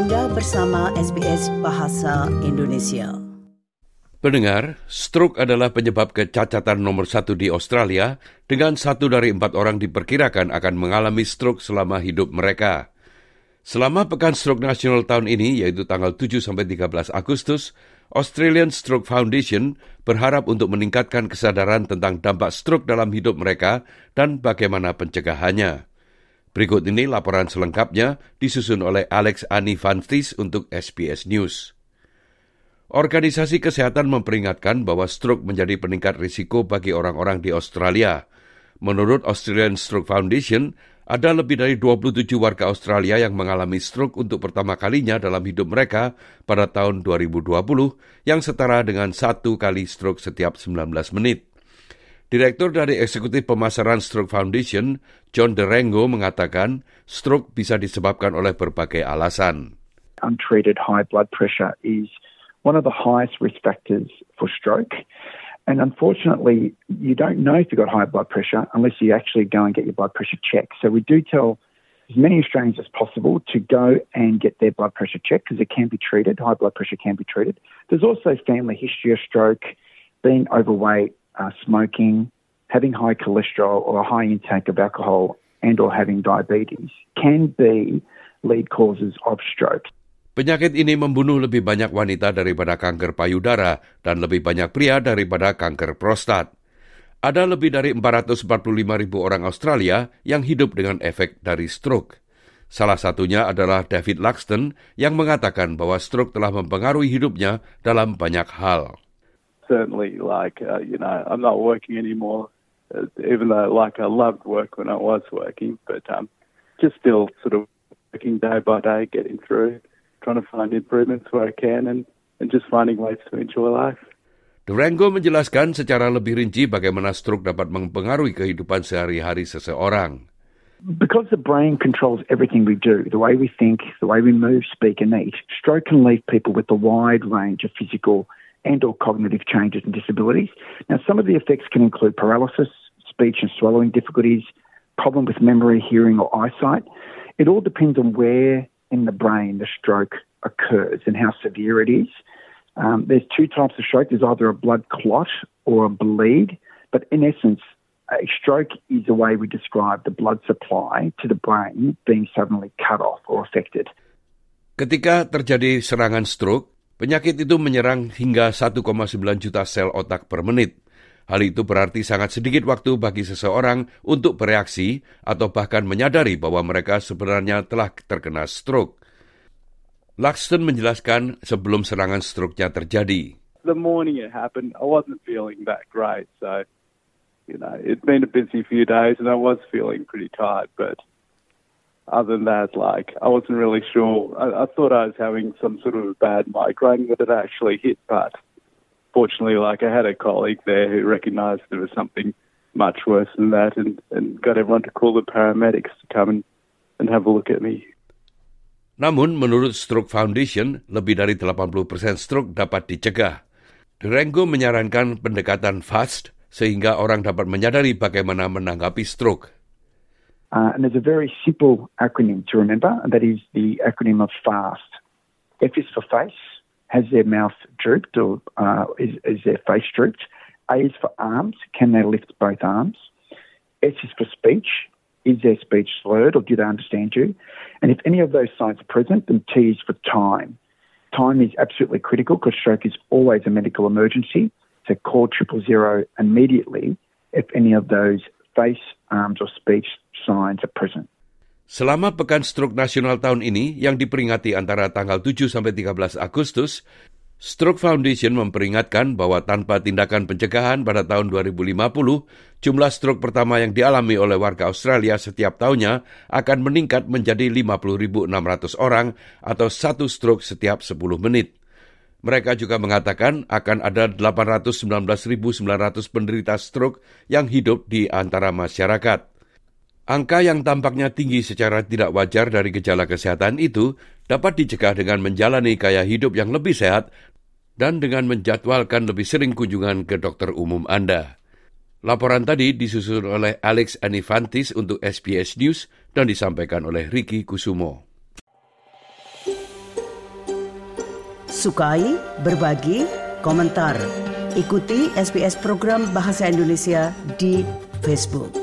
Anda bersama SBS Bahasa Indonesia. Pendengar, stroke adalah penyebab kecacatan nomor satu di Australia dengan satu dari empat orang diperkirakan akan mengalami stroke selama hidup mereka. Selama Pekan Stroke Nasional tahun ini, yaitu tanggal 7 sampai 13 Agustus, Australian Stroke Foundation berharap untuk meningkatkan kesadaran tentang dampak stroke dalam hidup mereka dan bagaimana pencegahannya. Berikut ini laporan selengkapnya disusun oleh Alex Anifantis untuk SBS News. Organisasi Kesehatan memperingatkan bahwa stroke menjadi peningkat risiko bagi orang-orang di Australia. Menurut Australian Stroke Foundation, ada lebih dari 27 warga Australia yang mengalami stroke untuk pertama kalinya dalam hidup mereka pada tahun 2020 yang setara dengan satu kali stroke setiap 19 menit. Direktur dari Eksekutif Pemasaran Stroke Foundation, John Derengo mengatakan stroke bisa disebabkan oleh berbagai alasan. Untreated high blood pressure is one of the highest risk factors for stroke. And unfortunately, you don't know if you've got high blood pressure unless you actually go and get your blood pressure checked. So we do tell as many Australians as possible to go and get their blood pressure checked because it can be treated. High blood pressure can be treated. There's also family history of stroke, being overweight, uh, smoking, having high cholesterol or a high intake of alcohol and or having diabetes can be lead causes of stroke. Penyakit ini membunuh lebih banyak wanita daripada kanker payudara dan lebih banyak pria daripada kanker prostat. Ada lebih dari 445 ribu orang Australia yang hidup dengan efek dari stroke. Salah satunya adalah David Laxton yang mengatakan bahwa stroke telah mempengaruhi hidupnya dalam banyak hal. Certainly like uh, you know I'm not working anymore, uh, even though like I loved work when I was working, but um, just still sort of working day by day, getting through, trying to find improvements where I can, and and just finding ways to enjoy life. Durango menjelaskan secara lebih rinci bagaimana stroke dapat mempengaruhi kehidupan sehari-hari seseorang. Because the brain controls everything we do, the way we think, the way we move, speak, and eat, stroke can leave people with a wide range of physical and or cognitive changes and disabilities. Now, some of the effects can include paralysis, speech and swallowing difficulties, problem with memory, hearing or eyesight. It all depends on where in the brain the stroke occurs and how severe it is. Um, there's two types of stroke. There's either a blood clot or a bleed, but in essence, a stroke is a way we describe the blood supply to the brain being suddenly cut off or affected. Ketika terjadi serangan stroke, penyakit itu menyerang hingga 1,9 juta sel otak per menit. Hal itu berarti sangat sedikit waktu bagi seseorang untuk bereaksi atau bahkan menyadari bahwa mereka sebenarnya telah terkena stroke. Laxton menjelaskan sebelum serangan stroke-nya terjadi. The morning it happened, I wasn't feeling that great, so you know it'd been a busy few days, and I was feeling pretty tired, but. Other than that, like I wasn't really sure. I, I thought I was having some sort of bad migraine that actually hit, but fortunately, like I had a colleague there who there was something much worse than that and, and got everyone to call the paramedics to come and, and have a look at me. Namun, menurut Stroke Foundation, lebih dari 80% stroke dapat dicegah. Durango menyarankan pendekatan FAST sehingga orang dapat menyadari bagaimana menanggapi stroke. Uh, and there's a very simple acronym to remember, and that is the acronym of FAST. F is for face, has their mouth drooped or uh, is, is their face drooped? A is for arms, can they lift both arms? S is for speech, is their speech slurred or do they understand you? And if any of those signs are present, then T is for time. Time is absolutely critical because stroke is always a medical emergency. So call triple zero immediately if any of those face, arms or speech. Selama Pekan Stroke Nasional tahun ini yang diperingati antara tanggal 7 sampai 13 Agustus, Stroke Foundation memperingatkan bahwa tanpa tindakan pencegahan pada tahun 2050, jumlah stroke pertama yang dialami oleh warga Australia setiap tahunnya akan meningkat menjadi 50.600 orang atau satu stroke setiap 10 menit. Mereka juga mengatakan akan ada 819.900 penderita stroke yang hidup di antara masyarakat. Angka yang tampaknya tinggi secara tidak wajar dari gejala kesehatan itu dapat dicegah dengan menjalani gaya hidup yang lebih sehat dan dengan menjadwalkan lebih sering kunjungan ke dokter umum Anda. Laporan tadi disusun oleh Alex Anifantis untuk SBS News dan disampaikan oleh Ricky Kusumo. sukai, berbagi, komentar. Ikuti SBS program Bahasa Indonesia di Facebook.